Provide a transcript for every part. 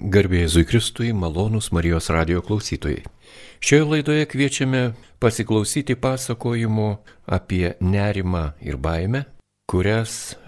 Garbėjai Kristui, malonus Marijos radio klausytojai. Šioje laidoje kviečiame pasiklausyti pasakojimų apie nerimą ir baimę, kurias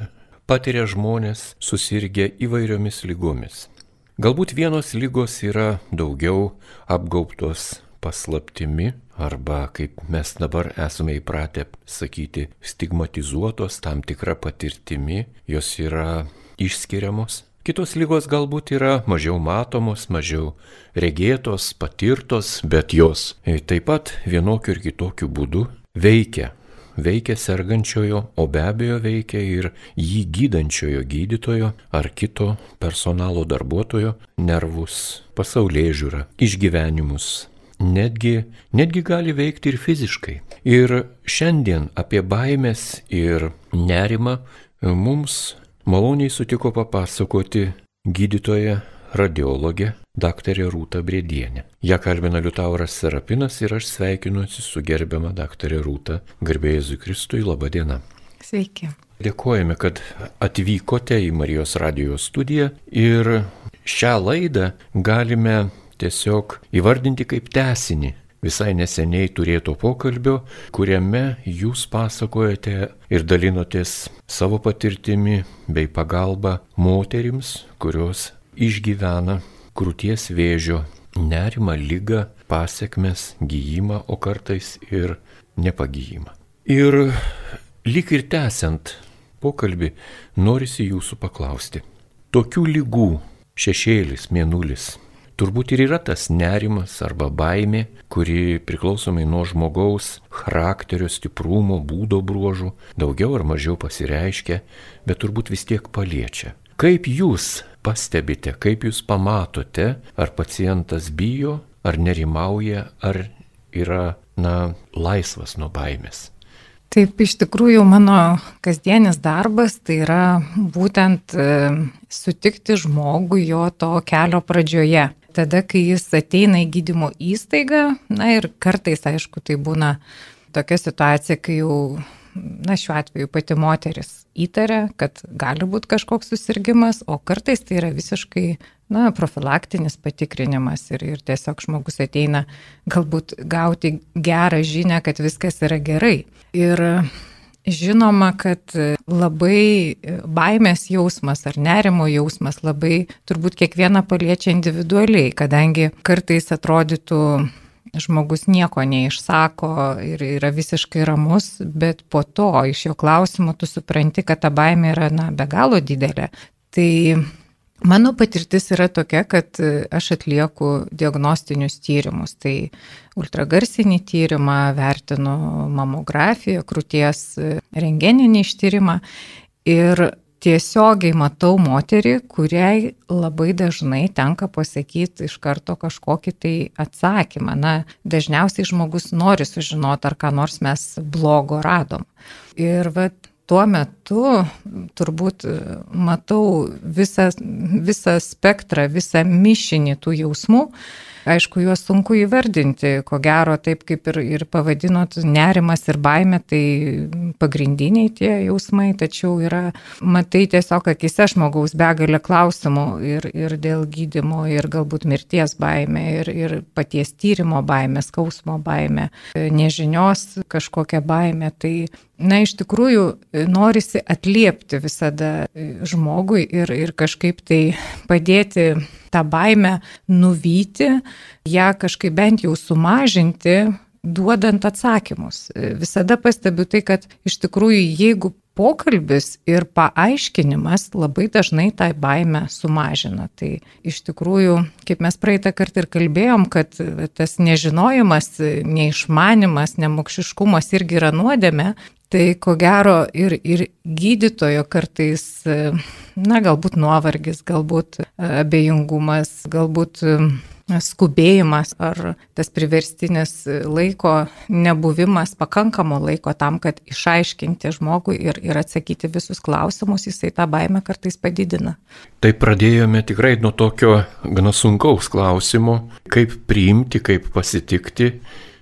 patiria žmonės susirgę įvairiomis lygomis. Galbūt vienos lygos yra daugiau apgaubtos paslaptimi arba, kaip mes dabar esame įpratę sakyti, stigmatizuotos tam tikrą patirtimi, jos yra išskiriamos Kitos lygos galbūt yra mažiau matomos, mažiau regėtos, patirtos, bet jos taip pat vienokiu ir kitokiu būdu veikia. Veikia sergančiojo, o be abejo veikia ir jį gydančiojo gydytojo ar kito personalo darbuotojo nervus, pasaulyje žiūrą, išgyvenimus. Netgi, netgi gali veikti ir fiziškai. Ir šiandien apie baimės ir nerimą mums maloniai sutiko papasakoti gydytoja radiologė daktarė Rūta Brėdienė. Ja kalbina Liutauras Serapinas ir aš sveikinuosi su gerbiama daktarė Rūta. Garbėjai Kristui, laba diena. Sveiki. Dėkojame, kad atvykote į Marijos radijos studiją ir šią laidą galime tiesiog įvardinti kaip tesinį visai neseniai turėto pokalbio, kuriame jūs pasakojate ir dalinotės savo patirtimi bei pagalba moterims, kurios išgyvena krūties vėžio nerimą, lygą, pasiekmes, gyjimą, o kartais ir nepagyjimą. Ir lyg ir tęsiant pokalbį, norisi jūsų paklausti. Tokių lygų šešėlis, mėnulis, turbūt ir yra tas nerimas arba baimė, kuri priklausomai nuo žmogaus charakterio, stiprumo, būdo bruožų daugiau ar mažiau pasireiškia, bet turbūt vis tiek paliečia. Kaip jūs pastebite, kaip jūs pamatote, ar pacientas bijo, ar nerimauja, ar yra, na, laisvas nuo baimės? Taip, iš tikrųjų mano kasdienis darbas tai yra būtent e, sutikti žmogų jo to kelio pradžioje tada, kai jis ateina į gydymo įstaigą, na ir kartais, aišku, tai būna tokia situacija, kai jau, na šiuo atveju pati moteris įtarė, kad gali būti kažkoks susirgymas, o kartais tai yra visiškai, na, profilaktinis patikrinimas ir, ir tiesiog žmogus ateina galbūt gauti gerą žinę, kad viskas yra gerai. Ir Žinoma, kad labai baimės jausmas ar nerimo jausmas labai turbūt kiekvieną paliečia individualiai, kadangi kartais atrodytų žmogus nieko neišsako ir yra visiškai ramus, bet po to iš jo klausimų tu supranti, kad ta baimė yra na, be galo didelė. Tai Mano patirtis yra tokia, kad aš atlieku diagnostinius tyrimus. Tai ultragarsinį tyrimą, vertinu mamografiją, krūties rengeninį ištyrimą ir tiesiogiai matau moterį, kuriai labai dažnai tenka pasakyti iš karto kažkokį tai atsakymą. Na, dažniausiai žmogus nori sužinoti, ar ką nors mes blogo radom. Ir vat tuo metu turbūt e, matau visą, visą spektrą, visą mišinį tų jausmų. Aišku, juos sunku įvardinti, ko gero, taip kaip ir, ir pavadinot, nerimas ir baime, tai pagrindiniai tie jausmai, tačiau yra, matai tiesiog akise žmogaus begalę klausimų ir, ir dėl gydimo, ir galbūt mirties baime, ir, ir paties tyrimo baime, skausmo baime, nežinios kažkokia baime. Tai Na, iš tikrųjų, norisi atliepti visada žmogui ir, ir kažkaip tai padėti tą baimę nuvyti, ją kažkaip bent jau sumažinti, duodant atsakymus. Visada pastebiu tai, kad iš tikrųjų, jeigu pokalbis ir paaiškinimas labai dažnai tą baimę sumažina. Tai iš tikrųjų, kaip mes praeitą kartą ir kalbėjom, kad tas nežinojimas, neišmanimas, nemokšiškumas irgi yra nuodėme, Tai ko gero ir, ir gydytojo kartais, na, galbūt nuovargis, galbūt abejingumas, galbūt skubėjimas ar tas priverstinis laiko nebuvimas, pakankamo laiko tam, kad išaiškinti žmogui ir, ir atsakyti visus klausimus, jisai tą baimę kartais padidina. Tai pradėjome tikrai nuo tokio gana sunkaus klausimo, kaip priimti, kaip pasitikti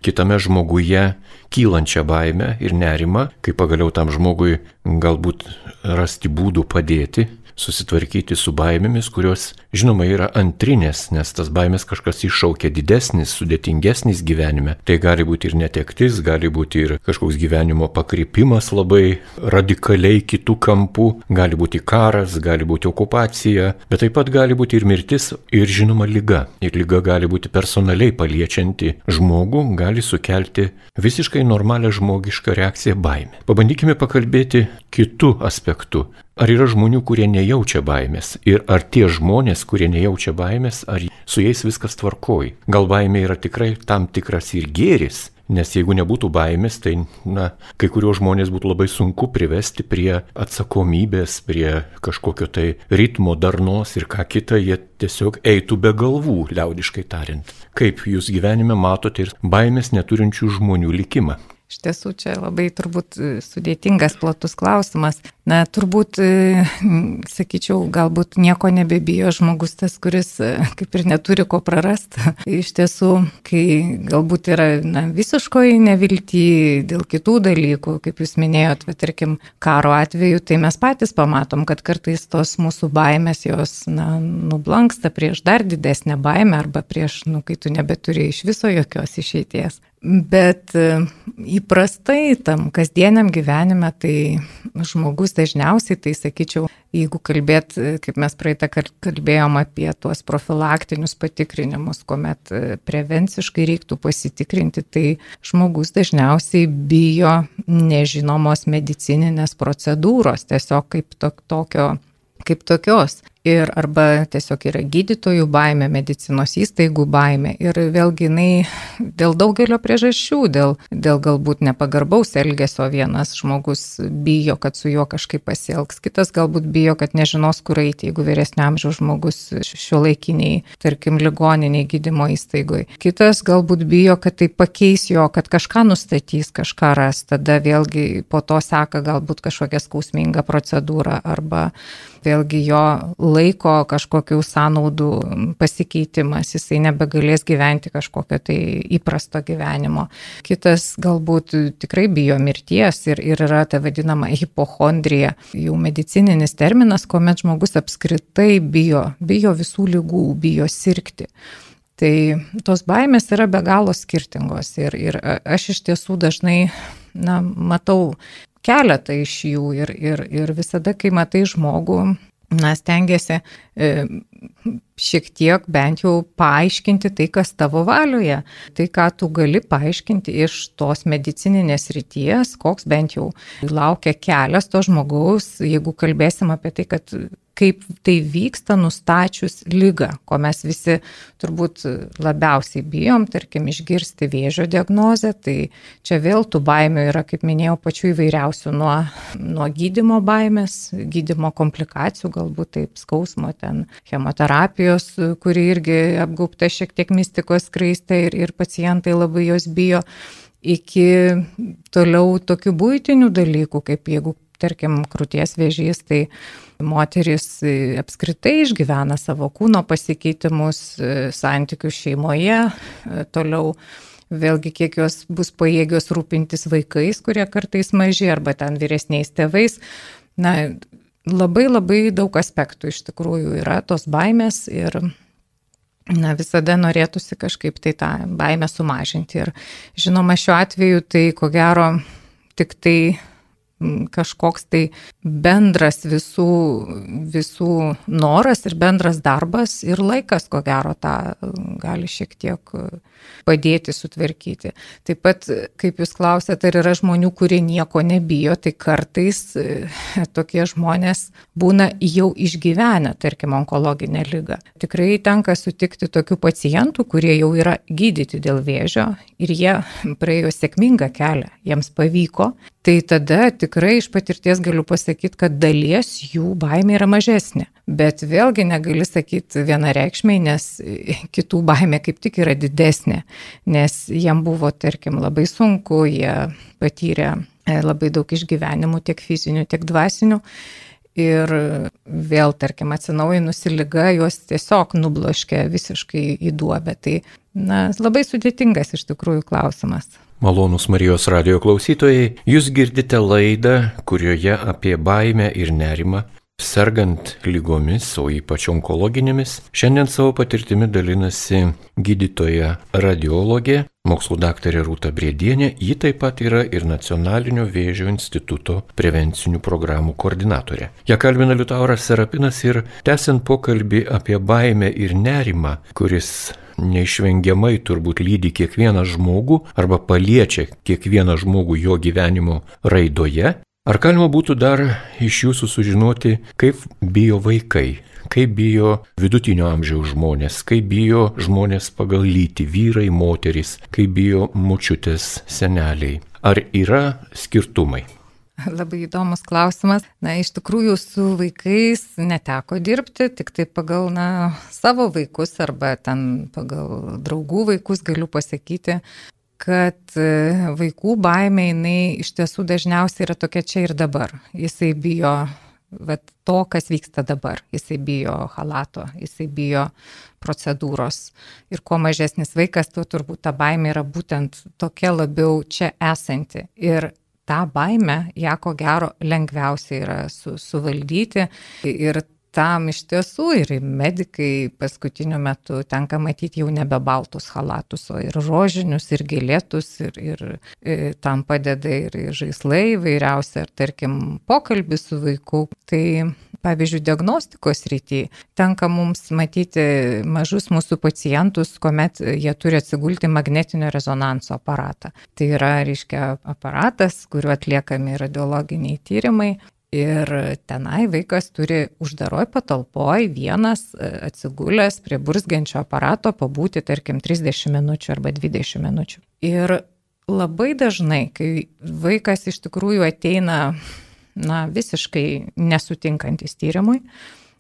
kitame žmoguje kylančią baimę ir nerimą, kaip pagaliau tam žmogui galbūt rasti būdų padėti susitvarkyti su baimėmis, kurios, žinoma, yra antrinės, nes tas baimės kažkas iššaukia didesnis, sudėtingesnis gyvenime. Tai gali būti ir netektis, gali būti ir kažkoks gyvenimo pakrypimas labai radikaliai kitų kampų, gali būti karas, gali būti okupacija, bet taip pat gali būti ir mirtis, ir žinoma lyga. Ir lyga gali būti personaliai paliečianti žmogų, gali sukelti visiškai normalią žmogišką reakciją baimę. Pabandykime pakalbėti kitų aspektų. Ar yra žmonių, kurie nejaučia baimės? Ir ar tie žmonės, kurie nejaučia baimės, ar su jais viskas tvarkoj? Gal baimė yra tikrai tam tikras ir gėris? Nes jeigu nebūtų baimės, tai, na, kai kuriuos žmonės būtų labai sunku privesti prie atsakomybės, prie kažkokio tai ritmo, darnos ir ką kita, jie tiesiog eitų be galvų, liaudiškai tariant. Kaip jūs gyvenime matote ir baimės neturinčių žmonių likimą? Iš tiesų čia labai turbūt sudėtingas platus klausimas. Na, turbūt, e, sakyčiau, galbūt nieko nebebijo žmogus tas, kuris e, kaip ir neturi ko prarasti. Iš tiesų, kai galbūt yra na, visiškoji nevilti dėl kitų dalykų, kaip jūs minėjot, bet tarkim, karo atveju, tai mes patys pamatom, kad kartais tos mūsų baimės jos na, nublanksta prieš dar didesnę baimę arba prieš, nu, kai tu nebeturi iš viso jokios išeities. Bet e, įprastai tam kasdieniam gyvenime tai žmogus dažniausiai, tai sakyčiau, jeigu kalbėt, kaip mes praeitą kartą kalbėjom apie tuos profilaktinius patikrinimus, kuomet e, prevenciškai reiktų pasitikrinti, tai žmogus dažniausiai bijo nežinomos medicininės procedūros, tiesiog kaip to, tokio kaip tokios. Ir arba tiesiog yra gydytojų baime, medicinos įstaigų baime. Ir vėlgi jinai dėl daugelio priežasčių, dėl, dėl galbūt nepagarbaus elgesio vienas žmogus bijo, kad su juo kažkaip pasielgs, kitas galbūt bijo, kad nežinos, kur eiti, jeigu vyresnio amžiaus žmogus šio laikiniai, tarkim, ligoniniai gydymo įstaigoje. Kitas galbūt bijo, kad tai pakeis jo, kad kažką nustatys, kažką ras, tada vėlgi po to seka galbūt kažkokia skausminga procedūra arba vėlgi jo laiko kažkokių sąnaudų pasikeitimas, jisai nebegalės gyventi kažkokio tai įprasto gyvenimo. Kitas galbūt tikrai bijo mirties ir, ir yra ta vadinama hipochondrija, jau medicininis terminas, kuomet žmogus apskritai bijo, bijo visų lygų, bijo sirgti. Tai tos baimės yra be galo skirtingos ir, ir aš iš tiesų dažnai na, matau keletą iš jų ir, ir, ir visada, kai matai žmogų, na, stengiasi e, šiek tiek bent jau paaiškinti tai, kas tavo valioje. Tai, ką tu gali paaiškinti iš tos medicininės ryties, koks bent jau laukia kelias to žmogaus, jeigu kalbėsim apie tai, kad kaip tai vyksta nustačius lygą, ko mes visi turbūt labiausiai bijom, tarkim, išgirsti vėžio diagnozę, tai čia vėl tų baimių yra, kaip minėjau, pačių įvairiausių, nuo, nuo gydimo baimės, gydimo komplikacijų, galbūt taip skausmo, ten chemoterapijos, kuri irgi apgaupta šiek tiek mistikos skraistė ir, ir pacientai labai jos bijo iki toliau tokių būtinių dalykų, kaip jeigu, tarkim, krūties vėžys, tai moteris apskritai išgyvena savo kūno pasikeitimus, santykius šeimoje, toliau vėlgi kiek jos bus pajėgios rūpintis vaikais, kurie kartais maži, arba ten vyresniais tėvais. Na, labai labai daug aspektų iš tikrųjų yra tos baimės ir na, visada norėtųsi kažkaip tai tą baimę sumažinti. Ir žinoma, šiuo atveju tai ko gero tik tai kažkoks tai bendras visų, visų noras ir bendras darbas ir laikas, ko gero, tą gali šiek tiek padėti sutvarkyti. Taip pat, kaip jūs klausėte, ar yra žmonių, kurie nieko nebijo, tai kartais e, tokie žmonės būna jau išgyvenę, tarkim, onkologinę lygą. Tikrai tenka sutikti tokių pacientų, kurie jau yra gydyti dėl vėžio ir jie praėjo sėkmingą kelią, jiems pavyko. Tai tada tikrai iš patirties galiu pasakyti, kad dalies jų baimė yra mažesnė. Bet vėlgi negali sakyti vienareikšmiai, nes kitų baimė kaip tik yra didesnė, nes jiem buvo, tarkim, labai sunku, jie patyrė e, labai daug išgyvenimų, tiek fizinių, tiek dvasinių. Ir vėl, tarkim, atsinaujinusi lyga juos tiesiog nubloškė visiškai į duobę. Tai, na, labai sudėtingas iš tikrųjų klausimas. Malonus Marijos radio klausytojai, jūs girdite laidą, kurioje apie baimę ir nerimą sergant lygomis, o ypač onkologinėmis. Šiandien savo patirtimi dalinasi gydytoja radiologė, mokslo daktarė Rūta Briedienė, ji taip pat yra ir Nacionalinio vėžio instituto prevencinių programų koordinatorė. Ja kalbina Liutauras Serapinas ir tęsiant pokalbį apie baimę ir nerimą, kuris neišvengiamai turbūt lydi kiekvieną žmogų arba paliečia kiekvieną žmogų jo gyvenimo raidoje, Ar galima būtų dar iš jūsų sužinoti, kaip bijo vaikai, kaip bijo vidutinio amžiaus žmonės, kaip bijo žmonės pagal lytį, vyrai, moterys, kaip bijo mučiutės seneliai? Ar yra skirtumai? Labai įdomus klausimas. Na, iš tikrųjų, su vaikais neteko dirbti, tik tai pagal na, savo vaikus arba ten pagal draugų vaikus galiu pasakyti, kad e, vaikų baimė jinai iš tiesų dažniausiai yra tokia čia ir dabar. Jisai bijo vat, to, kas vyksta dabar. Jisai bijo halato, jisai bijo procedūros. Ir kuo mažesnis vaikas, tuo turbūt ta baimė yra būtent tokia labiau čia esanti. Ir tą baimę, ją ko gero lengviausia yra su, suvaldyti. Ir tam iš tiesų ir medikai paskutiniu metu tenka matyti jau nebe baltus halatus, o ir rožinius, ir gėlėtus, ir, ir, ir e, tam padeda ir, ir žaislai vairiausia, ar tarkim pokalbis su vaiku. Tai pavyzdžiui, diagnostikos rytį tenka mums matyti mažus mūsų pacientus, kuomet jie turi atsigulti magnetinio rezonanso aparatą. Tai yra, reiškia, aparatas, kuriuo atliekami radiologiniai tyrimai Ir tenai vaikas turi uždaroj patalpoj vienas e, atsigulęs prie burzgiančio aparato pabūti, tarkim, 30 minučių arba 20 minučių. Ir labai dažnai, kai vaikas iš tikrųjų ateina, na, visiškai nesutinkantis tyrimui,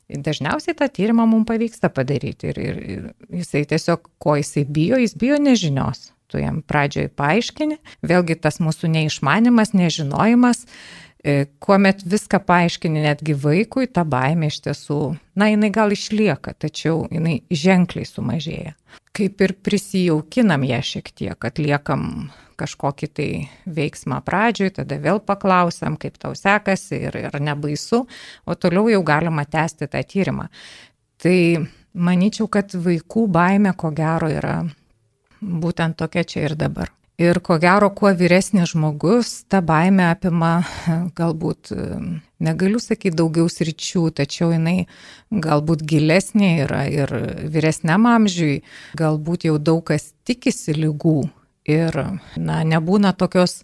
dažniausiai tą tyrimą mums pavyksta padaryti. Ir, ir, jisai tiesiog, ko jisai bijo, jis bijo nežinios. Tu jam pradžioj paaiškini, vėlgi tas mūsų neišmanimas, nežinojimas kuomet viską paaiškini netgi vaikui, ta baimė iš tiesų, na, jinai gal išlieka, tačiau jinai ženkliai sumažėja. Kaip ir prisijaukinam ją šiek tiek, atliekam kažkokį tai veiksmą pradžioj, tada vėl paklausam, kaip tau sekasi ir, ir nebaisu, o toliau jau galima tęsti tą tyrimą. Tai manyčiau, kad vaikų baime ko gero yra būtent tokia čia ir dabar. Ir ko gero, kuo vyresnis žmogus, ta baime apima galbūt, negaliu sakyti daugiau sričių, tačiau jinai galbūt gilesnė yra ir vyresniam amžiui, galbūt jau daug kas tikisi lygų ir, na, nebūna tokios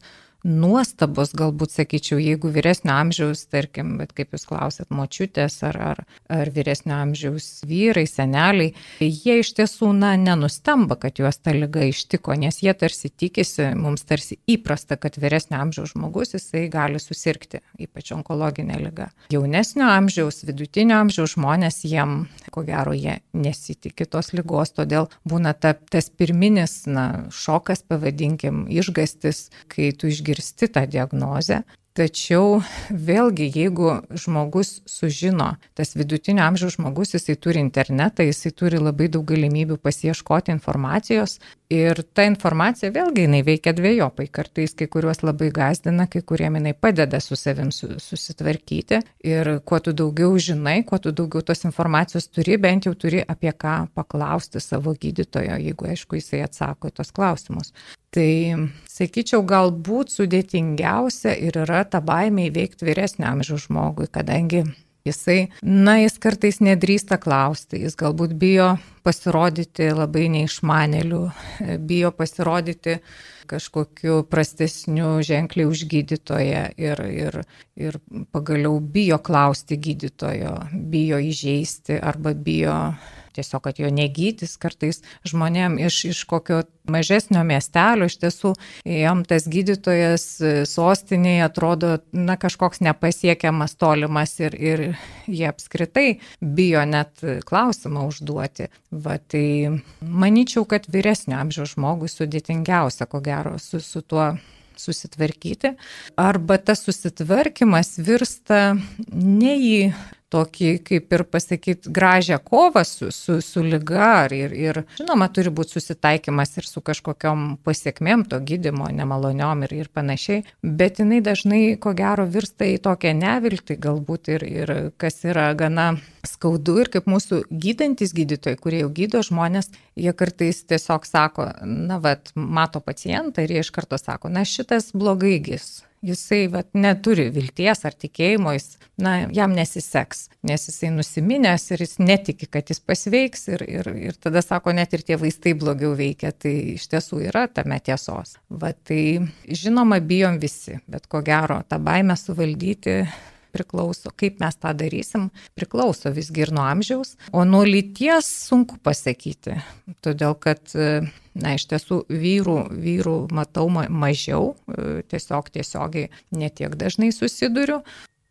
nuostabos, galbūt sakyčiau, jeigu vyresnio amžiaus, tarkim, bet kaip jūs klausėt, močiutės ar, ar, ar vyresnio amžiaus vyrai, seneliai, jie iš tiesų, na, nenustemba, kad juos ta lyga ištiko, nes jie tarsi tikisi, mums tarsi įprasta, kad vyresnio amžiaus žmogus jisai gali susirgti, ypač onkologinė lyga. Jaunesnio amžiaus, vidutinio amžiaus žmonės jiem, ko gero, jie nesitikė tos lygos, todėl būna ta, tas pirminis, na, šokas, pavadinkim, išgastis, kai tu išgirsti išgirsti tą diagnozę. Tačiau vėlgi, jeigu žmogus sužino, tas vidutinio amžiaus žmogus, jisai turi internetą, jisai turi labai daug galimybių pasieškoti informacijos ir ta informacija vėlgi jinai veikia dviejopai. Kartais kai kuriuos labai gazdina, kai kuriem jinai padeda su savim susitvarkyti ir kuo tu daugiau žinai, kuo tu daugiau tos informacijos turi, bent jau turi apie ką paklausti savo gydytojo, jeigu aišku jisai atsako į tos klausimus. Tai sakyčiau, galbūt sudėtingiausia ir yra ta baimė įveikti vyresnio amžiaus žmogui, kadangi jisai, na, jis kartais nedrįsta klausti, jis galbūt bijo pasirodyti labai neišmaneliu, bijo pasirodyti kažkokiu prastesniu ženkliai už gydytoją ir, ir, ir pagaliau bijo klausti gydytojo, bijo įžeisti arba bijo tiesiog, kad jo negydys kartais žmonėm iš, iš kokio mažesnio miestelio, iš tiesų jam tas gydytojas sostinėje atrodo, na, kažkoks nepasiekiamas tolimas ir, ir jie apskritai bijo net klausimą užduoti. Va, tai manyčiau, kad vyresnio amžiaus žmogui sudėtingiausia, ko gero, su, su tuo susitvarkyti. Arba tas susitvarkymas virsta ne į tokį, kaip ir pasakyti, gražią kovą su, su, su lyga. Ir, ir, žinoma, turi būti susitaikymas ir su kažkokiam pasiekmėm to gydimo, nemaloniom ir, ir panašiai. Bet jinai dažnai, ko gero, virsta į tokią neviltį galbūt ir, ir kas yra gana skaudu ir kaip mūsų gydantis gydytojai, kurie jau gydo žmonės, jie kartais tiesiog sako, na, vad, mato pacientą ir jie iš karto sako, na, šitas blogai gis jisai vat, neturi vilties ar tikėjimo, jis, na, jam nesiseks, nes jisai nusiminęs ir jis netiki, kad jis pasveiks ir, ir, ir tada sako, net ir tie vaistai blogiau veikia, tai iš tiesų yra tame tiesos. Va tai žinoma, bijom visi, bet ko gero tą baimę suvaldyti priklauso, kaip mes tą darysim, priklauso visgi ir nuo amžiaus, o nuo lyties sunku pasakyti, todėl kad, na, iš tiesų vyrų, vyrų matau mažiau, tiesiog tiesiogiai netiek dažnai susiduriu,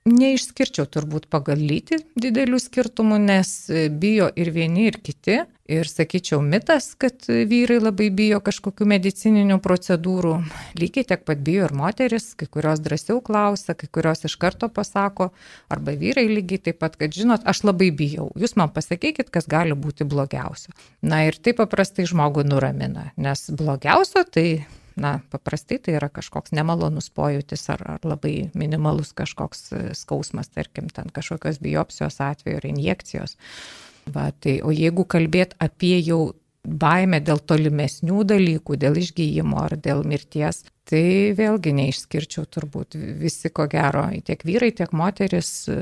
Neišskirčiau turbūt pagal lytį didelių skirtumų, nes bijo ir vieni, ir kiti. Ir sakyčiau, mitas, kad vyrai labai bijo kažkokių medicininių procedūrų. Lygiai tiek pat bijo ir moteris, kai kurios drąsiau klausia, kai kurios iš karto pasako, arba vyrai lygiai taip pat, kad žinot, aš labai bijau. Jūs man pasakykit, kas gali būti blogiausio. Na ir tai paprastai žmogų nuramina, nes blogiausio tai na, paprastai tai yra kažkoks nemalonus pojūtis ar, ar labai minimalus kažkoks e, skausmas, tarkim, ten kažkokios biopsijos atveju ar injekcijos. Va, tai, o jeigu kalbėt apie jau baimę dėl tolimesnių dalykų, dėl išgyjimo ar dėl mirties, tai vėlgi neišskirčiau turbūt. Visi, ko gero, tiek vyrai, tiek moteris e,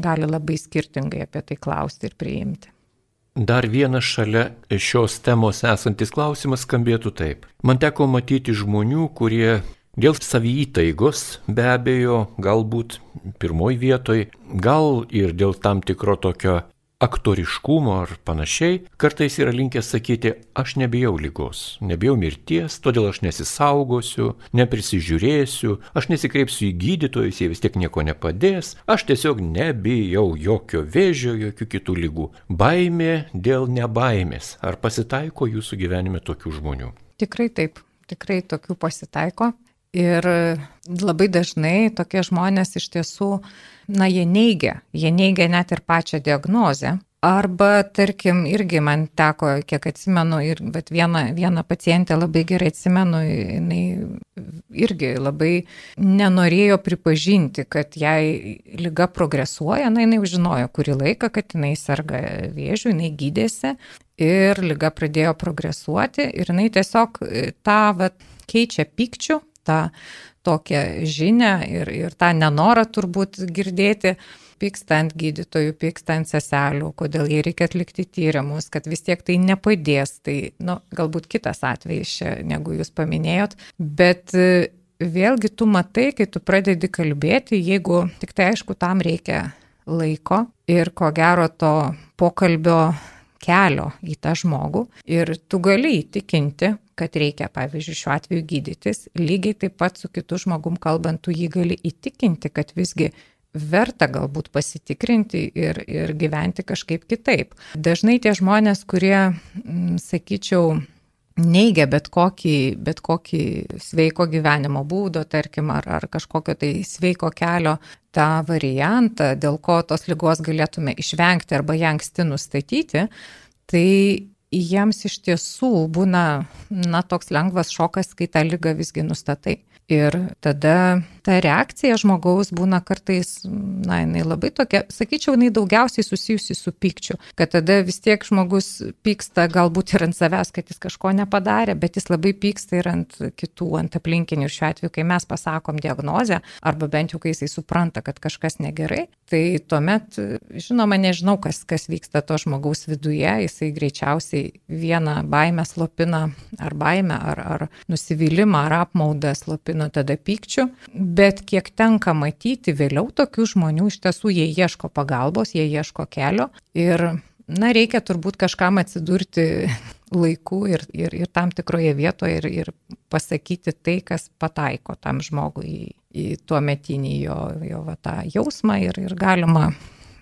gali labai skirtingai apie tai klausti ir priimti. Dar vienas šalia šios temos esantis klausimas skambėtų taip. Man teko matyti žmonių, kurie dėl savytaigos be abejo, galbūt pirmoji vietoj, gal ir dėl tam tikro tokio aktoriškumo ar panašiai, kartais yra linkęs sakyti, aš nebijau lygos, nebijau mirties, todėl aš nesisaugosiu, neprisižiūrėsiu, aš nesikreipsiu į gydytojus, jie vis tiek nieko nepadės, aš tiesiog nebijau jokio vėžio, jokių kitų lygų. Baimė dėl nebaimės. Ar pasitaiko jūsų gyvenime tokių žmonių? Tikrai taip, tikrai tokių pasitaiko. Ir labai dažnai tokie žmonės iš tiesų, na, jie neigia, jie neigia net ir pačią diagnozę. Arba, tarkim, irgi man teko, kiek atsimenu, ir bet vieną, vieną pacientę labai gerai atsimenu, jinai irgi labai nenorėjo pripažinti, kad jai lyga progresuoja, na, jinai žinojo kurį laiką, kad jinai serga vėžių, jinai gydėsi ir lyga pradėjo progresuoti ir jinai tiesiog tą vat, keičia pykčių, tą tokią žinę ir, ir tą nenorą turbūt girdėti, pyksta ant gydytojų, pyksta ant seselių, kodėl jie reikia atlikti tyrimus, kad vis tiek tai nepadės. Tai, nu, galbūt kitas atvejis čia, negu jūs paminėjot, bet e, vėlgi tu matai, kai tu pradedi kalbėti, jeigu tik tai aišku, tam reikia laiko ir ko gero to pokalbio kelio į tą žmogų ir tu gali įtikinti, kad reikia, pavyzdžiui, šiuo atveju gydytis, lygiai taip pat su kitu žmogum kalbant, tu jį gali įtikinti, kad visgi verta galbūt pasitikrinti ir, ir gyventi kažkaip kitaip. Dažnai tie žmonės, kurie, m, sakyčiau, neigia bet kokį, bet kokį sveiko gyvenimo būdo, tarkim, ar, ar kažkokio tai sveiko kelio, tą variantą, dėl ko tos lygos galėtume išvengti arba ją anksti nustatyti, tai jiems iš tiesų būna, na, toks lengvas šokas, kai tą lygą visgi nustatai. Ir tada ta reakcija žmogaus būna kartais, na, jinai labai tokia, sakyčiau, jinai daugiausiai susijusi su pykčiu, kad tada vis tiek žmogus pyksta galbūt ir ant savęs, kad jis kažko nepadarė, bet jis labai pyksta ir ant kitų, ant aplinkinių. Šiuo atveju, kai mes pasakom diagnozę, arba bent jau kai jisai supranta, kad kažkas negerai, tai tuomet, žinoma, nežinau, kas, kas vyksta to žmogaus viduje, jisai greičiausiai vieną baimę slopina, ar baimę, ar, ar nusivylimą, ar apmaudą slopina pasipildo tada pykčiu, bet kiek tenka matyti vėliau tokių žmonių, iš tiesų jie ieško pagalbos, jie ieško kelio ir, na, reikia turbūt kažkam atsidurti laiku ir, ir, ir tam tikroje vietoje ir, ir pasakyti tai, kas pataiko tam žmogui į, į tuo metinį jo, jo va, tą jausmą ir, ir galima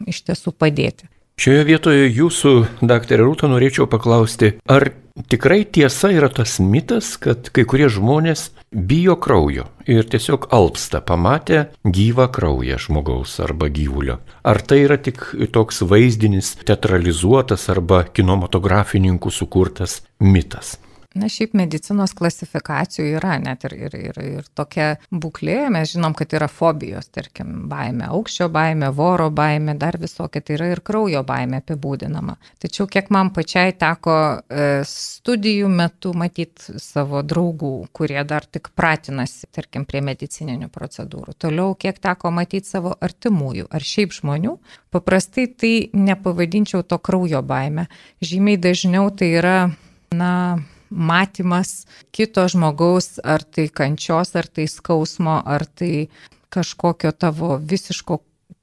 iš tiesų padėti. Šioje vietoje jūsų, daktarė Rūta, norėčiau paklausti, ar tikrai tiesa yra tas mitas, kad kai kurie žmonės bijo kraujo ir tiesiog alpsta pamatę gyvą kraują žmogaus arba gyvulio. Ar tai yra tik toks vaizdinis, teatralizuotas arba kinematografininkų sukurtas mitas? Na, šiaip medicinos klasifikacijų yra net ir, ir, ir, ir tokia būklė, mes žinom, kad yra fobijos, tarkim, baime, aukščio baime, voro baime, dar visokia, tai yra ir kraujo baime apibūdinama. Tačiau kiek man pačiai teko e, studijų metu matyti savo draugų, kurie dar tik pratinasi, tarkim, prie medicininių procedūrų. Toliau, kiek teko matyti savo artimųjų ar šiaip žmonių, paprastai tai nepavadinčiau to kraujo baime. Žymiai dažniau tai yra, na, matymas kito žmogaus, ar tai kančios, ar tai skausmo, ar tai kažkokio tavo visiško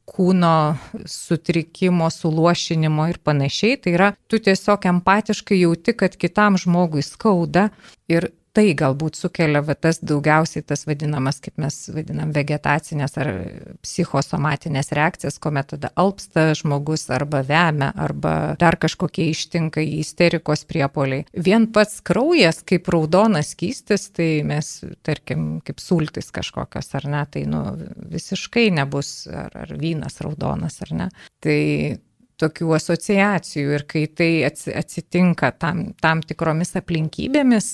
kūno sutrikimo, suluošinimo ir panašiai. Tai yra, tu tiesiog empatiškai jauti, kad kitam žmogui skauda ir tai galbūt sukelia va, tas daugiausiai tas vadinamas, kaip mes vadinam, vegetacinės ar psichosomatinės reakcijas, kuomet tada alpsta žmogus arba vemia, arba dar kažkokie ištinka į isterikos priepoliai. Vien pats kraujas, kaip raudonas kystis, tai mes, tarkim, kaip sultis kažkokios, ar ne, tai nu, visiškai nebus, ar, ar vynas raudonas, ar ne. Tai tokių asociacijų ir kai tai atsitinka tam, tam tikromis aplinkybėmis,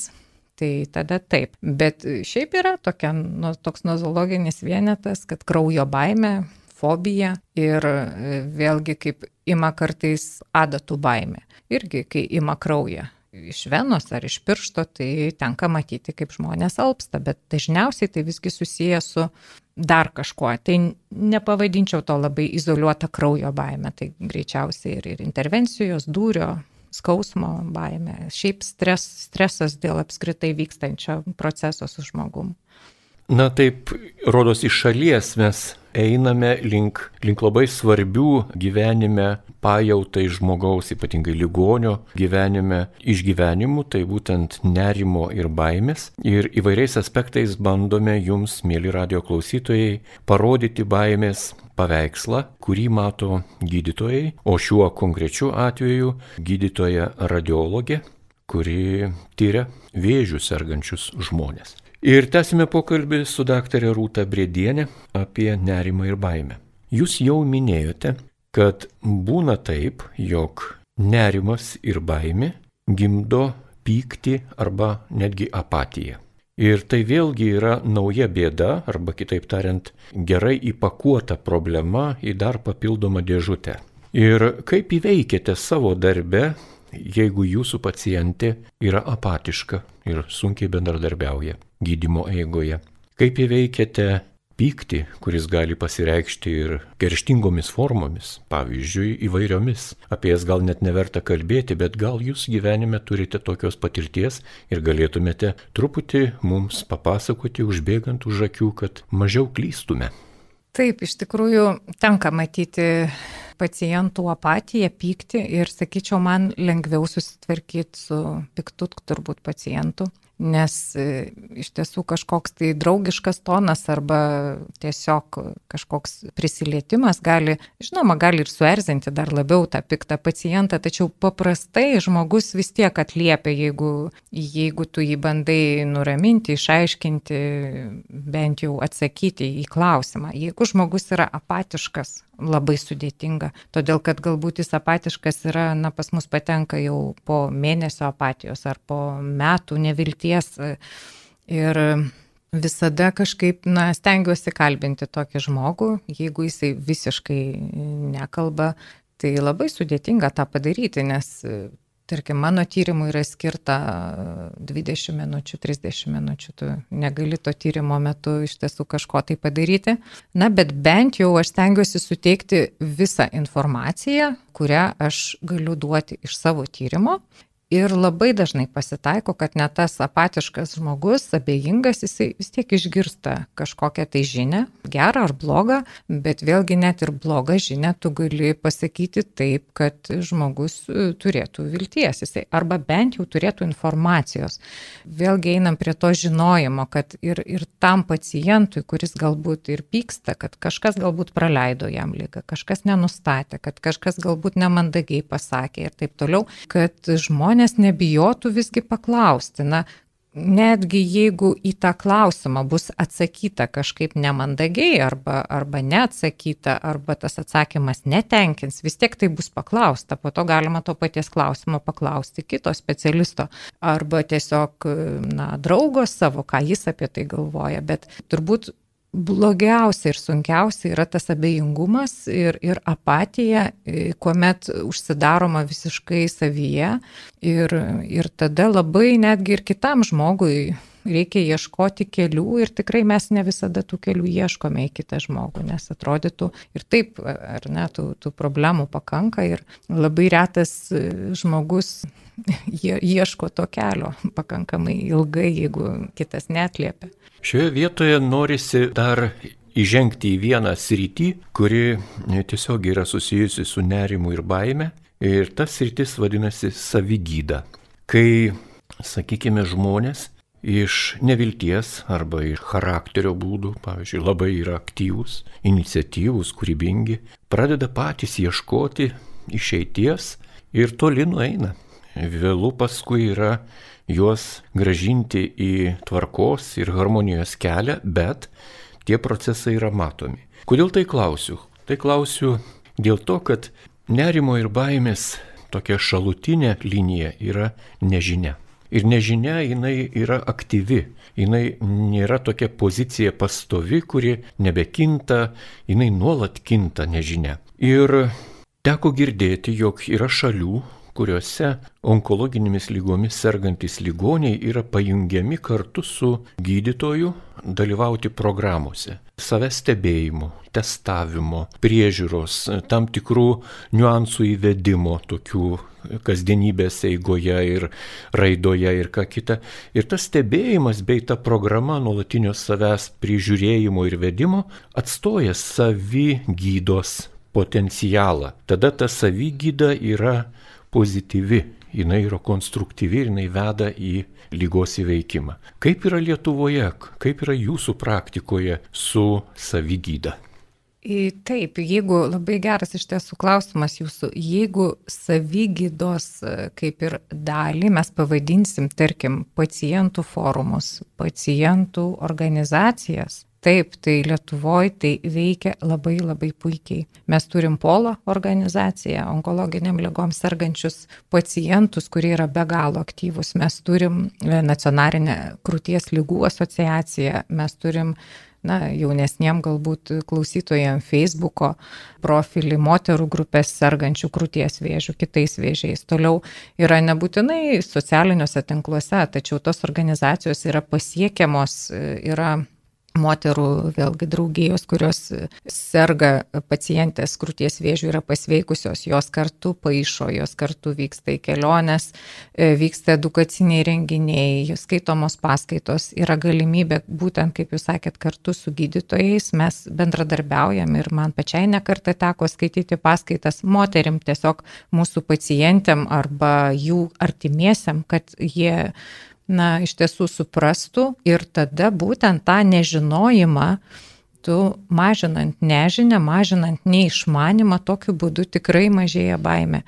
tai tada taip. Bet šiaip yra tokia, nu, toks nozologinis vienetas, kad kraujo baime, fobija ir e, vėlgi kaip ima kartais adatų baime. Irgi, kai ima kraują iš venos ar iš piršto, tai tenka matyti, kaip žmonės alpsta, bet dažniausiai tai visgi susiję su dar kažkuo. Tai nepavadinčiau to labai izoliuota kraujo baime, tai greičiausiai ir, ir intervencijos, dūrio, skausmo baime, šiaip stres, stresas dėl apskritai vykstančio proceso su žmogum. Na taip, rodos iš šalies mes einame link, link labai svarbių gyvenime pajautai žmogaus, ypatingai ligonio gyvenime išgyvenimų, tai būtent nerimo ir baimės. Ir įvairiais aspektais bandome jums, mėly radio klausytojai, parodyti baimės paveikslą, kurį mato gydytojai, o šiuo konkrečiu atveju gydytoja radiologė, kuri tyria vėžių sergančius žmonės. Ir tęsime pokalbį su daktarė Rūta Brėdienė apie nerimą ir baimę. Jūs jau minėjote, kad būna taip, jog nerimas ir baimė gimdo pyktį arba netgi apatiją. Ir tai vėlgi yra nauja bėda, arba kitaip tariant, gerai įpakuota problema į dar papildomą dėžutę. Ir kaip įveikėte savo darbę, jeigu jūsų pacientė yra apatiška ir sunkiai bendradarbiauja gydimo eigoje? Kaip įveikėte pyktį, kuris gali pasireikšti ir kerštingomis formomis, pavyzdžiui, įvairiomis. Apie jas gal net neverta kalbėti, bet gal jūs gyvenime turite tokios patirties ir galėtumėte truputį mums papasakoti, užbėgant už akių, kad mažiau klystume. Taip, iš tikrųjų tenka matyti pacientų apatiją, pyktį ir, sakyčiau, man lengviau susitvarkyti su piktu turbūt pacientu nes e, iš tiesų kažkoks tai draugiškas tonas arba tiesiog kažkoks prisilietimas gali, žinoma, gali ir suerzinti dar labiau tą piktą pacientą, tačiau paprastai žmogus vis tiek atliepia, jeigu, jeigu tu jį bandai nuraminti, išaiškinti, bent jau atsakyti į klausimą. Jeigu žmogus yra apatiškas, labai sudėtinga, todėl kad galbūt jis apatiškas yra, na, pas mus patenka jau po mėnesio apatijos ar po metų nevilties. Ir visada kažkaip, na, stengiuosi kalbinti tokį žmogų, jeigu jisai visiškai nekalba, tai labai sudėtinga tą padaryti, nes Tarkim, mano tyrimui yra skirta 20 minučių, 30 minučių, tu negali to tyrimo metu iš tiesų kažko tai padaryti. Na, bet bent jau aš stengiuosi suteikti visą informaciją, kurią aš galiu duoti iš savo tyrimo Ir labai dažnai pasitaiko, kad net tas apatiškas žmogus, abejingas, jisai vis tiek išgirsta kažkokią tai žinę, gerą ar blogą, bet vėlgi net ir blogą žinę tu gali pasakyti taip, kad žmogus e, turėtų vilties, jisai arba bent jau turėtų informacijos. Vėlgi einam prie to žinojimo, kad ir, ir tam pacientui, kuris galbūt ir pyksta, kad kažkas galbūt praleido jam lygą, kažkas nenustatė, kad kažkas galbūt nemandagiai pasakė ir taip toliau, kad žmonės žmonės nebijotų visgi paklausti, na, netgi jeigu į tą klausimą bus atsakyta kažkaip nemandagiai arba, arba neatsakyta, arba tas atsakymas netenkins, vis tiek tai bus paklausta, po to galima to paties klausimo paklausti kito specialisto arba tiesiog na, draugo savo, ką jis apie tai galvoja, bet turbūt blogiausia ir sunkiausia yra tas abejingumas ir, ir apatija, e, kuomet užsidaroma visiškai savyje. Ir, ir tada labai netgi ir kitam žmogui reikia ieškoti kelių ir tikrai mes ne visada tų kelių ieškome į kitą žmogų, nes atrodytų ir taip, ar ne, tų, tų problemų pakanka ir labai retas žmogus ieško to kelio pakankamai ilgai, jeigu kitas netliepia. Šioje vietoje norisi dar įžengti į vieną sritį, kuri tiesiog yra susijusi su nerimu ir baime. Ir tas sritis vadinasi savigyda. Kai, sakykime, žmonės iš nevilties arba iš charakterio būdų, pavyzdžiui, labai yra aktyvūs, iniciatyvūs, kūrybingi, pradeda patys ieškoti išeities ir toli nueina vėlų paskui yra juos gražinti į tvarkos ir harmonijos kelią, bet tie procesai yra matomi. Kodėl tai klausiu? Tai klausiu dėl to, kad nerimo ir baimės tokia šalutinė linija yra nežinia. Ir nežinia jinai yra aktyvi, jinai nėra tokia pozicija pastovi, kuri nebekinta, jinai nuolat kinta nežinia. Ir teko girdėti, jog yra šalių, kuriuose onkologinėmis lygomis sergantis ligoniai yra pajungiami kartu su gydytoju dalyvauti programuose. Savęs stebėjimo, testavimo, priežiūros, tam tikrų niuansų įvedimo, tokių kasdienybės eigoje ir raidoje ir ką kita. Ir tas stebėjimas bei ta programa nuolatinio savęs prižiūrėjimo ir vedimo atstoja savigydos potencialą. Tada ta savigyda yra pozityvi, jinai yra konstruktyvi ir jinai veda į lygos įveikimą. Kaip yra Lietuvoje, kaip yra jūsų praktikoje su savigyda? Taip, jeigu labai geras iš tiesų klausimas jūsų, jeigu savygydos kaip ir dalį mes pavadinsim, tarkim, pacientų forumus, pacientų organizacijas, Taip, tai Lietuvoje tai veikia labai labai puikiai. Mes turim Polo organizaciją, onkologiniam lygom sergančius pacientus, kurie yra be galo aktyvus. Mes turim e, nacionalinę krūties lygų asociaciją, mes turim na, jaunesniem galbūt klausytojams Facebook'o profilį moterų grupės sergančių krūties vėžių, kitais vėžiais. Toliau yra nebūtinai socialiniuose tinkluose, tačiau tos organizacijos yra pasiekiamos, e, yra moterų, vėlgi draugijos, kurios serga pacientės krūties vėžių yra pasveikusios, jos kartu paaišo, jos kartu vyksta į keliones, e, vyksta edukaciniai renginiai, skaitomos paskaitos, yra galimybė būtent, kaip jūs sakėt, kartu su gydytojais mes bendradarbiaujam ir man pačiai nekartą teko skaityti paskaitas moterim, tiesiog mūsų pacientėm arba jų artimiesiam, kad jie na, iš tiesų suprastų ir tada būtent tą nežinojimą, tu mažinant nežinę, mažinant neišmanimą, tokiu būdu tikrai mažėja baime.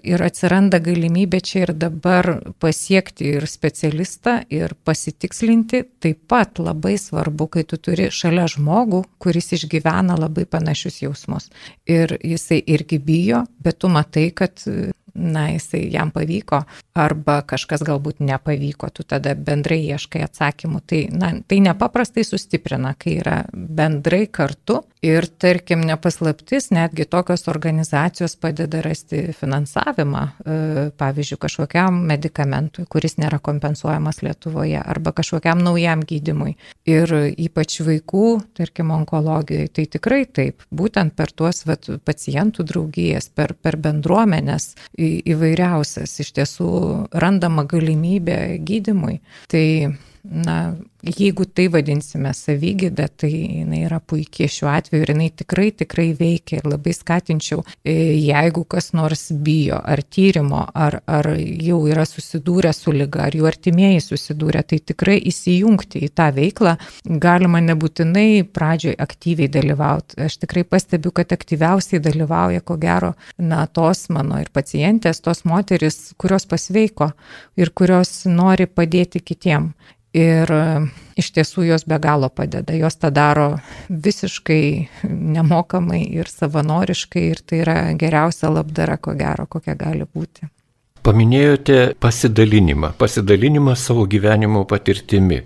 Ir atsiranda galimybė čia ir dabar pasiekti ir specialistą, ir pasitikslinti. Taip pat labai svarbu, kai tu turi šalia žmogų, kuris išgyvena labai panašius jausmus. Ir jisai irgi bijo, bet tu matai, kad na, jisai jam pavyko, arba kažkas galbūt nepavyko, tu tada bendrai ieškai atsakymų. Tai, na, tai nepaprastai sustiprina, kai yra bendrai kartu ir, tarkim, nepaslaptis, netgi tokios organizacijos padeda rasti finansavimą, e, pavyzdžiui, kažkokiam medikamentui, kuris nėra kompensuojamas Lietuvoje, arba kažkokiam naujam gydimui. Ir ypač vaikų, tarkim, onkologijoje, tai tikrai taip, būtent per tuos vat, pacientų draugijas, per, per bendruomenės įvairiausias, iš tiesų randama galimybė gydimui. Tai na, jeigu tai vadinsime savygydą, tai jinai yra puikiai šiuo atveju ir jinai tikrai, tikrai veikia ir labai skatinčiau, e, jeigu kas nors bijo ar tyrimo, ar, ar jau yra susidūrę su lyga, ar jų artimieji susidūrė, tai tikrai įsijungti į tą veiklą galima nebūtinai pradžioj aktyviai dalyvauti. Aš tikrai pastebiu, kad aktyviausiai dalyvauja, ko gero, na, tos mano ir pacientės, tos moteris, kurios pasveiko ir kurios nori padėti kitiem. Ir e, iš tiesų jos be galo padeda. Jos tą daro visiškai nemokamai ir savanoriškai ir tai yra geriausia labdara, ko gero, kokia gali būti. Paminėjote pasidalinimą, pasidalinimą savo gyvenimo patirtimi.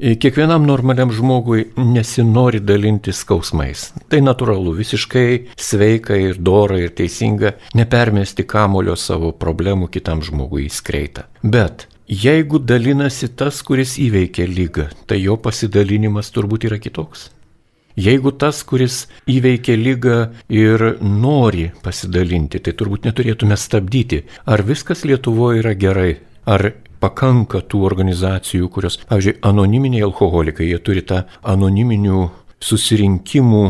Kiekvienam normaliam žmogui nesinori dalinti skausmais. Tai natūralu, visiškai sveika ir dora ir teisinga nepermesti kamulio savo problemų kitam žmogui įskreitą. Bet Jeigu dalinasi tas, kuris įveikia lygą, tai jo pasidalinimas turbūt yra kitoks. Jeigu tas, kuris įveikia lygą ir nori pasidalinti, tai turbūt neturėtume stabdyti. Ar viskas Lietuvoje yra gerai? Ar pakanka tų organizacijų, kurios, pavyzdžiui, anoniminiai alkoholikai, jie turi tą anoniminių susirinkimų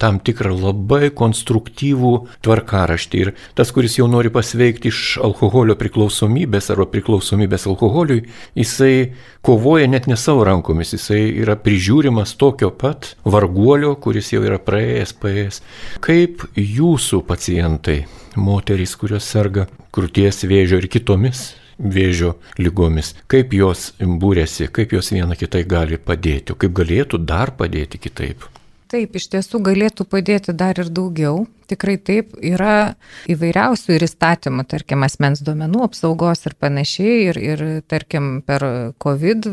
tam tikrą labai konstruktyvų tvarkaraštį. Ir tas, kuris jau nori pasveikti iš alkoholio priklausomybės arba priklausomybės alkoholiui, jisai kovoja net ne savo rankomis, jisai yra prižiūrimas tokio pat varguolio, kuris jau yra praėjęs, paėjęs. Kaip jūsų pacientai, moterys, kurios serga krūties vėžio ir kitomis vėžio lygomis, kaip jos būrėsi, kaip jos viena kitai gali padėti, kaip galėtų dar padėti kitaip. Taip, iš tiesų galėtų padėti dar ir daugiau. Tikrai taip, yra įvairiausių ir įstatymų, tarkim, asmens duomenų apsaugos ir panašiai. Ir, ir tarkim, per COVID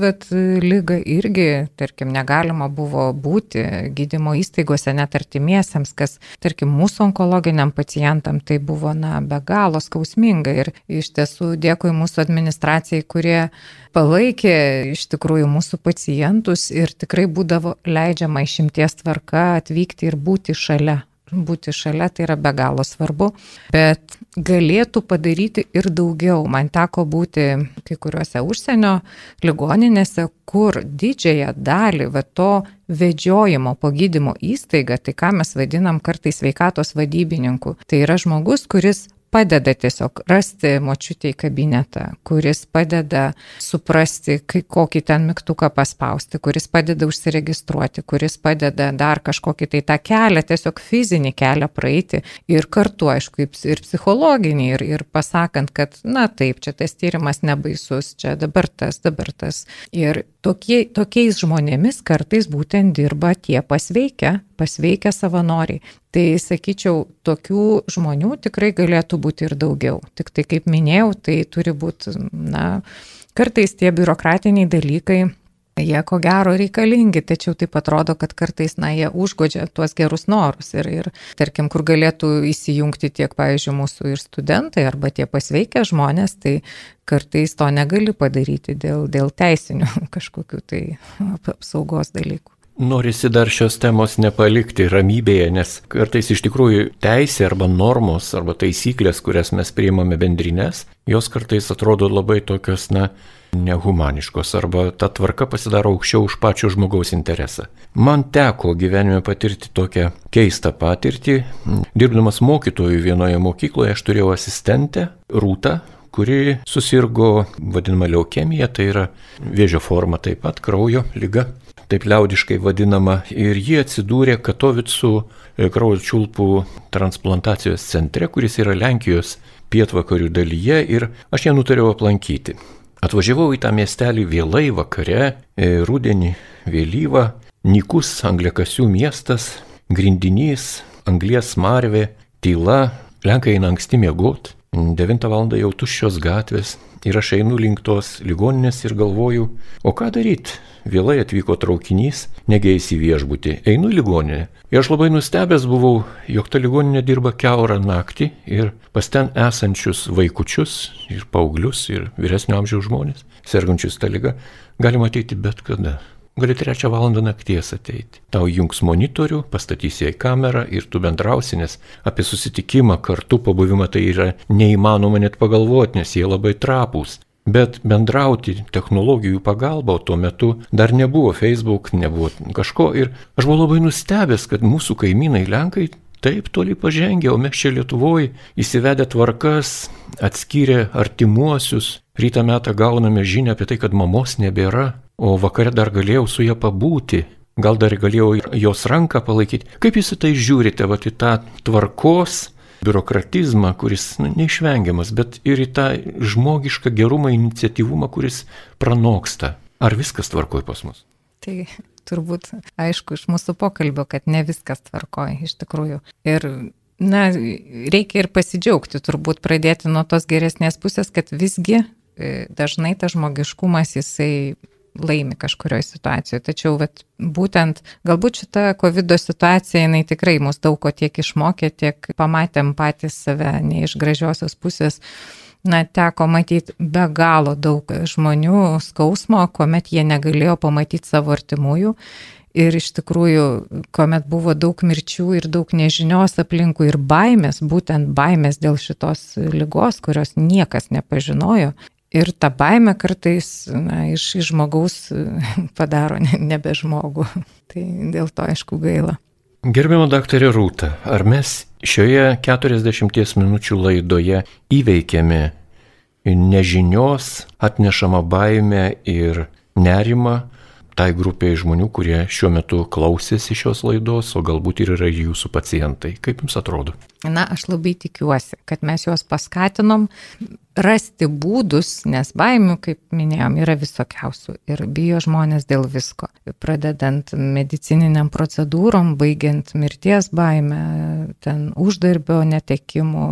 lygą irgi, tarkim, negalima buvo būti gydymo įstaigose net artimiesiems, kas, tarkim, mūsų onkologiniam pacientam tai buvo, na, be galo skausminga. Ir iš tiesų dėkui mūsų administracijai, kurie palaikė iš tikrųjų mūsų pacientus ir tikrai būdavo leidžiama išimties tvarka atvykti ir būti šalia būti šalia, tai yra be galo svarbu, bet galėtų padaryti ir daugiau. Man teko būti kai kuriuose užsienio ligoninėse, kur didžiąją dalį va, to vedžiojimo po gydymo įstaigą, tai ką mes vadinam kartais sveikatos vadybininku, tai yra žmogus, kuris padeda tiesiog rasti močiutį į kabinetą, kuris padeda suprasti, kai, kokį ten mygtuką paspausti, kuris padeda užsiregistruoti, kuris padeda dar kažkokį tai tą kelią, tiesiog fizinį kelią praeiti ir kartu, aišku, ir psichologinį, ir, ir pasakant, kad, na taip, čia tas tyrimas nebaisus, čia dabar tas, dabar tas. Ir tokie, tokiais žmonėmis kartais būtent dirba tie pasveikę, pasveikę savanoriai. Tai sakyčiau, tokių žmonių tikrai galėtų būti ir daugiau. Tik tai, kaip minėjau, tai turi būti, na, kartais tie biurokratiniai dalykai Jie ko gero reikalingi, tačiau taip atrodo, kad kartais, na, jie užgodžia tuos gerus norus ir, ir tarkim, kur galėtų įsijungti tiek, pavyzdžiui, mūsų ir studentai arba tie pasveikę žmonės, tai kartais to negali padaryti dėl, dėl teisinių kažkokių tai apsaugos dalykų. Norisi dar šios temos nepalikti ramybėje, nes kartais iš tikrųjų teisė arba normos arba taisyklės, kurias mes priimame bendrinės, jos kartais atrodo labai tokios, na, nehumaniškos arba ta tvarka pasidaro aukščiau už pačio žmogaus interesą. Man teko gyvenime patirti tokią keistą patirtį. Dirbdamas mokytojų vienoje mokykloje aš turėjau asistentę Rūtą, kuri susirgo vadinama leukemija, tai yra vėžio forma taip pat, kraujo lyga taip liaudiškai vadinama, ir ji atsidūrė Katovicų e, kraujo čiulpų transplantacijos centre, kuris yra Lenkijos pietvakarių dalyje ir aš ją nutariau aplankyti. Atvažiavau į tą miestelį vėlai vakare, e, rudenį, vėlyvą, nikus angliakasių miestas, grindinys, anglies marvė, tyla, Lenkai eina anksti miegot, 9 val. jau tuščios gatvės ir aš einu link tos ligoninės ir galvoju, o ką daryti? Vėlai atvyko traukinys, negeis į viešbutį, einu į ligoninę. Ir aš labai nustebęs buvau, jog ta ligoninė dirba keurą naktį ir pas ten esančius vaikučius ir paauglius ir vyresnio amžiaus žmonės, sergančius tą lygą, galima ateiti bet kada. Gali trečią valandą nakties ateiti. Tau jungs monitorių, pastatysi į kamerą ir tu bendrausi, nes apie susitikimą kartu pabuvimą tai yra neįmanoma net pagalvoti, nes jie labai trapūs. Bet bendrauti technologijų pagalba, tuo metu dar nebuvo Facebook, nebuvo kažko. Ir aš buvau labai nustebęs, kad mūsų kaimynai Lenkai taip toli pažengė, o mes čia Lietuvoje įsivedę tvarkas, atskyrę artimuosius. Rytą metą gauname žinią apie tai, kad mamos nebėra, o vakare dar galėjau su ją pabūti. Gal dar galėjau jos ranką palaikyti. Kaip jūs į tai žiūrite, va į tą tvarkos biurokratizmą, kuris nu, neišvengiamas, bet ir į tą žmogišką gerumą, iniciatyvumą, kuris pranoksta. Ar viskas tvarkoja pas mus? Tai turbūt aišku iš mūsų pokalbio, kad ne viskas tvarkoja iš tikrųjų. Ir na, reikia ir pasidžiaugti, turbūt pradėti nuo tos geresnės pusės, kad visgi e, dažnai tas žmogiškumas jisai laimi kažkurioje situacijoje. Tačiau vat, būtent galbūt šita COVID situacija, jinai tikrai mus daug ko tiek išmokė, tiek pamatėm patys save ne iš gražiosios pusės. Na, teko matyti be galo daug žmonių skausmo, kuomet jie negalėjo pamatyti savo artimųjų. Ir iš tikrųjų, kuomet buvo daug mirčių ir daug nežinios aplinkų ir baimės, būtent baimės dėl šitos lygos, kurios niekas nepažinojo, Ir ta baime kartais na, iš, iš žmogaus padaro ne, nebe žmogų. Tai dėl to aišku gaila. Gerbiamo daktarė Rūta, ar mes šioje 40 minučių laidoje įveikėme nežinios atnešamą baimę ir nerimą tai grupiai žmonių, kurie šiuo metu klausėsi šios laidos, o galbūt ir yra jūsų pacientai. Kaip jums atrodo? Na, aš labai tikiuosi, kad mes juos paskatinom rasti būdus, nes baimių, kaip minėjom, yra visokiausių ir bijo žmonės dėl visko. Pradedant medicininiam procedūrom, baigiant mirties baimę, ten uždarbio netekimų,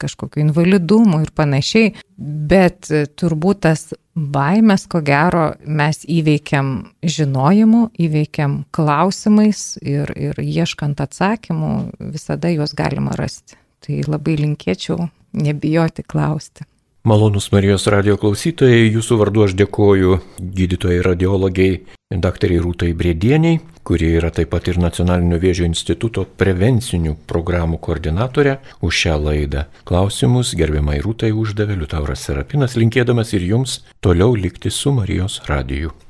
kažkokiu invalidumu ir panašiai. Bet turbūt tas baimės, ko gero, mes įveikiam žinojimu, įveikiam klausimais ir, ir ieškant atsakymų, visada juos galima rasti. Tai labai linkėčiau nebijoti klausti. Malonus Marijos radio klausytojai, jūsų vardu aš dėkoju gydytojai radiologiai daktariai Rūtai Brėdieniai, kuri yra taip pat ir Nacionalinio vėžio instituto prevencinių programų koordinatorė už šią laidą. Klausimus gerbiamai Rūtai uždavė Liutauras Serapinas, linkėdamas ir jums toliau likti su Marijos radiju.